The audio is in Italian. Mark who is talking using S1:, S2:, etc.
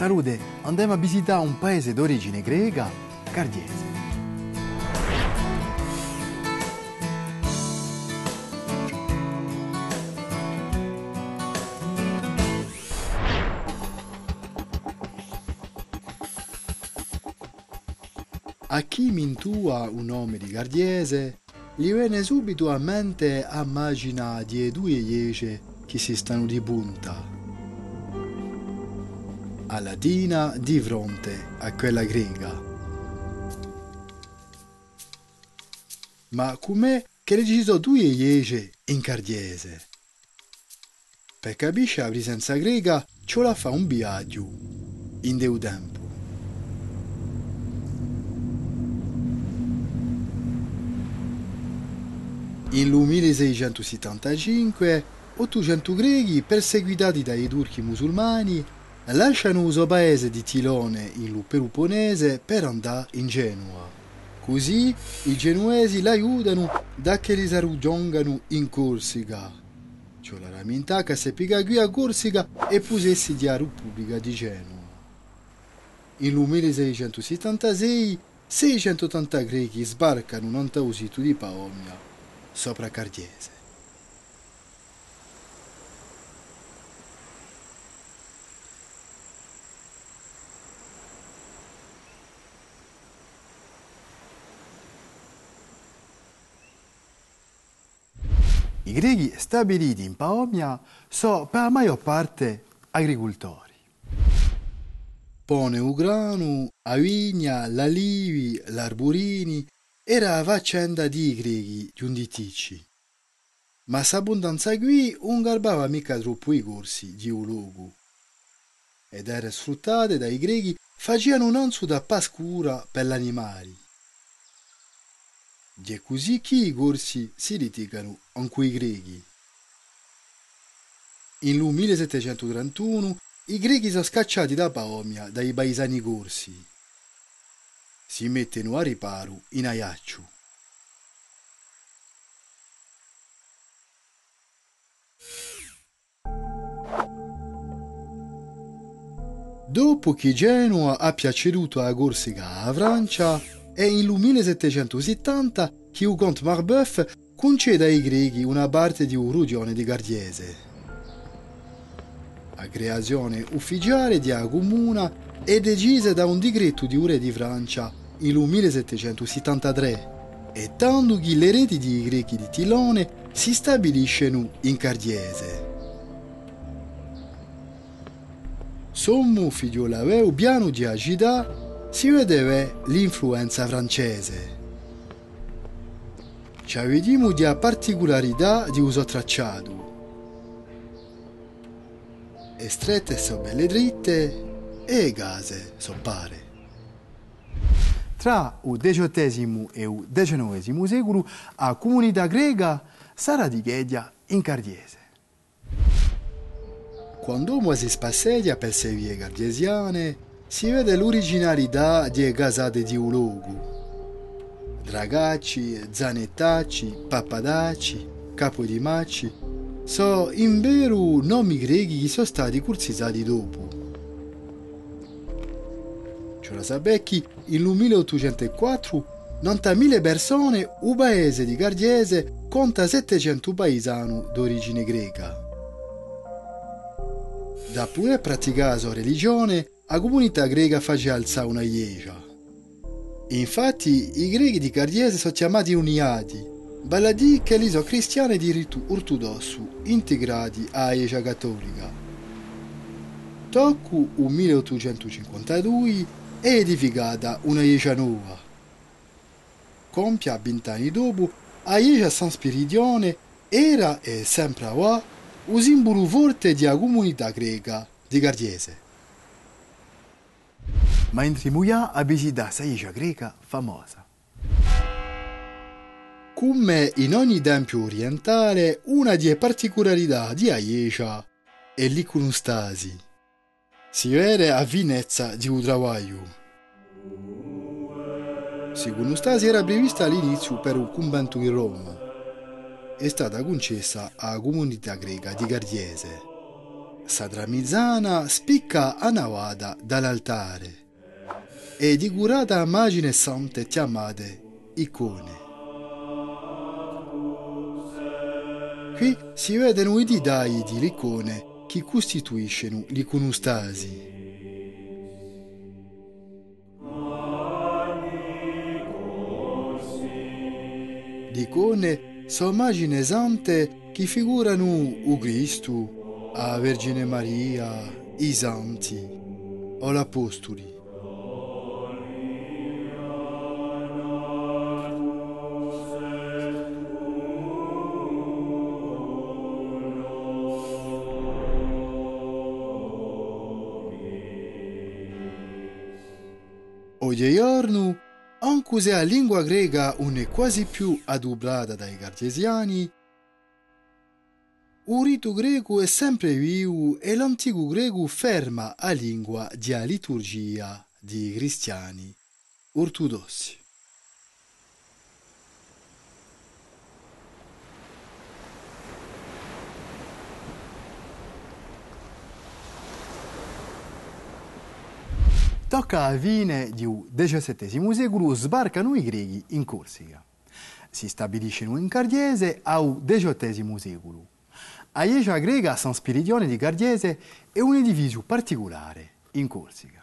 S1: Salute, andiamo a visitare un paese d'origine greca, Cardiese. A chi mi intua un nome di Gardiese, gli viene subito a mente immagina di due iese che si stanno di punta. A latina di fronte a quella greca. Ma com'è che sono due iese in Cardiese? Per capire la presenza greca, ce la fa un viaggio in deu tempo. In 1675, 800 greci, perseguitati dai turchi musulmani, lasciano il paese di Tilone in Peloponese per andare in Genova. Così i genuesi l'aiutano da che li raggiungano in Corsica. Cioè la raminta che si piega qui a Corsica e posessi di Repubblica di Genova. In 1676, 680 grechi sbarcano in Antausito di Paomia sopra Cardiese. I greci stabiliti in Paomia sono per la maggior parte agricoltori. Pone ugrano, a vigna, la livi, l'arburini era la faccenda di greci giunditici. Ma s'abbondanza qui non garbava mica troppo i corsi di un luogo. Ed era sfruttate dai greci facevano un anzo da pascura per gli animali. È così che i corsi si litigano con quei greci. In 1731 i greci sono scacciati da Paomia dai paesani corsi si mettono a riparo in Aiacciu. Dopo che Genova ha piaceduto a Corsica a Francia, è in 1770 che il conte Marbeuf concede ai greci una parte di un di Gardiese. La creazione ufficiale di una comuna è decisa da un decreto di un re di Francia il 1773 e tanto che le reti di grechi di Tilone si stabiliscono in Cardiese. Sommo figlio aveva piano di agità si vedeva l'influenza francese. Ci vediamo di particolarità di uso tracciato. E strette sono belle dritte e gase sono pare. Tra il XVIII e il XIX secolo la comunità greca sarà di Ghedia in Cardiese. Quando uno si spassedia per le vie cardiesiane, si vede l'originalità di casate di un luogo. Dragacci, zanettacci, pappadacci, capodimacci, sono in vero nomi grechi che sono stati cursizzati dopo. Sapecchi, in 1804 90.000 persone, un paese di Gardiese conta 700 paesani d'origine greca. Da pure praticare la religione, la comunità greca faceva alzare una chiesa. Infatti, i greci di Gardiese sono chiamati uniati, a dire che li sono cristiani di rito ortodosso, integrati alla Chiesa cattolica. Tocco un 1852 è edificata una chiesa nuova. Compia vent'anni dopo, la chiesa San Spiridione era e sempre ora un simbolo forte della comunità greca di Gardiese. Ma entriamo a visitare questa chiesa greca famosa. Come in ogni tempio orientale, una delle particolarità di chiesa è l'iconostasi si vede a finezza di un travaglio. Secondo Stasi era prevista all'inizio per un convento in Roma. È stata concessa alla comunità greca di Gardiese. Sadramizzana spicca a Nawada dall'altare e di curata immagine sante chiamate icone. Qui si vedono i didai di l'icone che costituiscono l'iconostasi. L'icone sono immagini sante che figurano o Cristo, la Vergine Maria, i santi o l'Apostoli. Oggigiorno, anche se la lingua greca non è quasi più adublata dai cartesiani, il rito greco è sempre vivo e l'antico greco ferma la lingua della liturgia di cristiani ortodossi. Tocca a fine del XVII secolo sbarcano i greci in Corsica. Si stabiliscono in Cardiese al XVIII secolo. A Iecia greca San Spiridione di Cardiese è un edificio particolare in Corsica.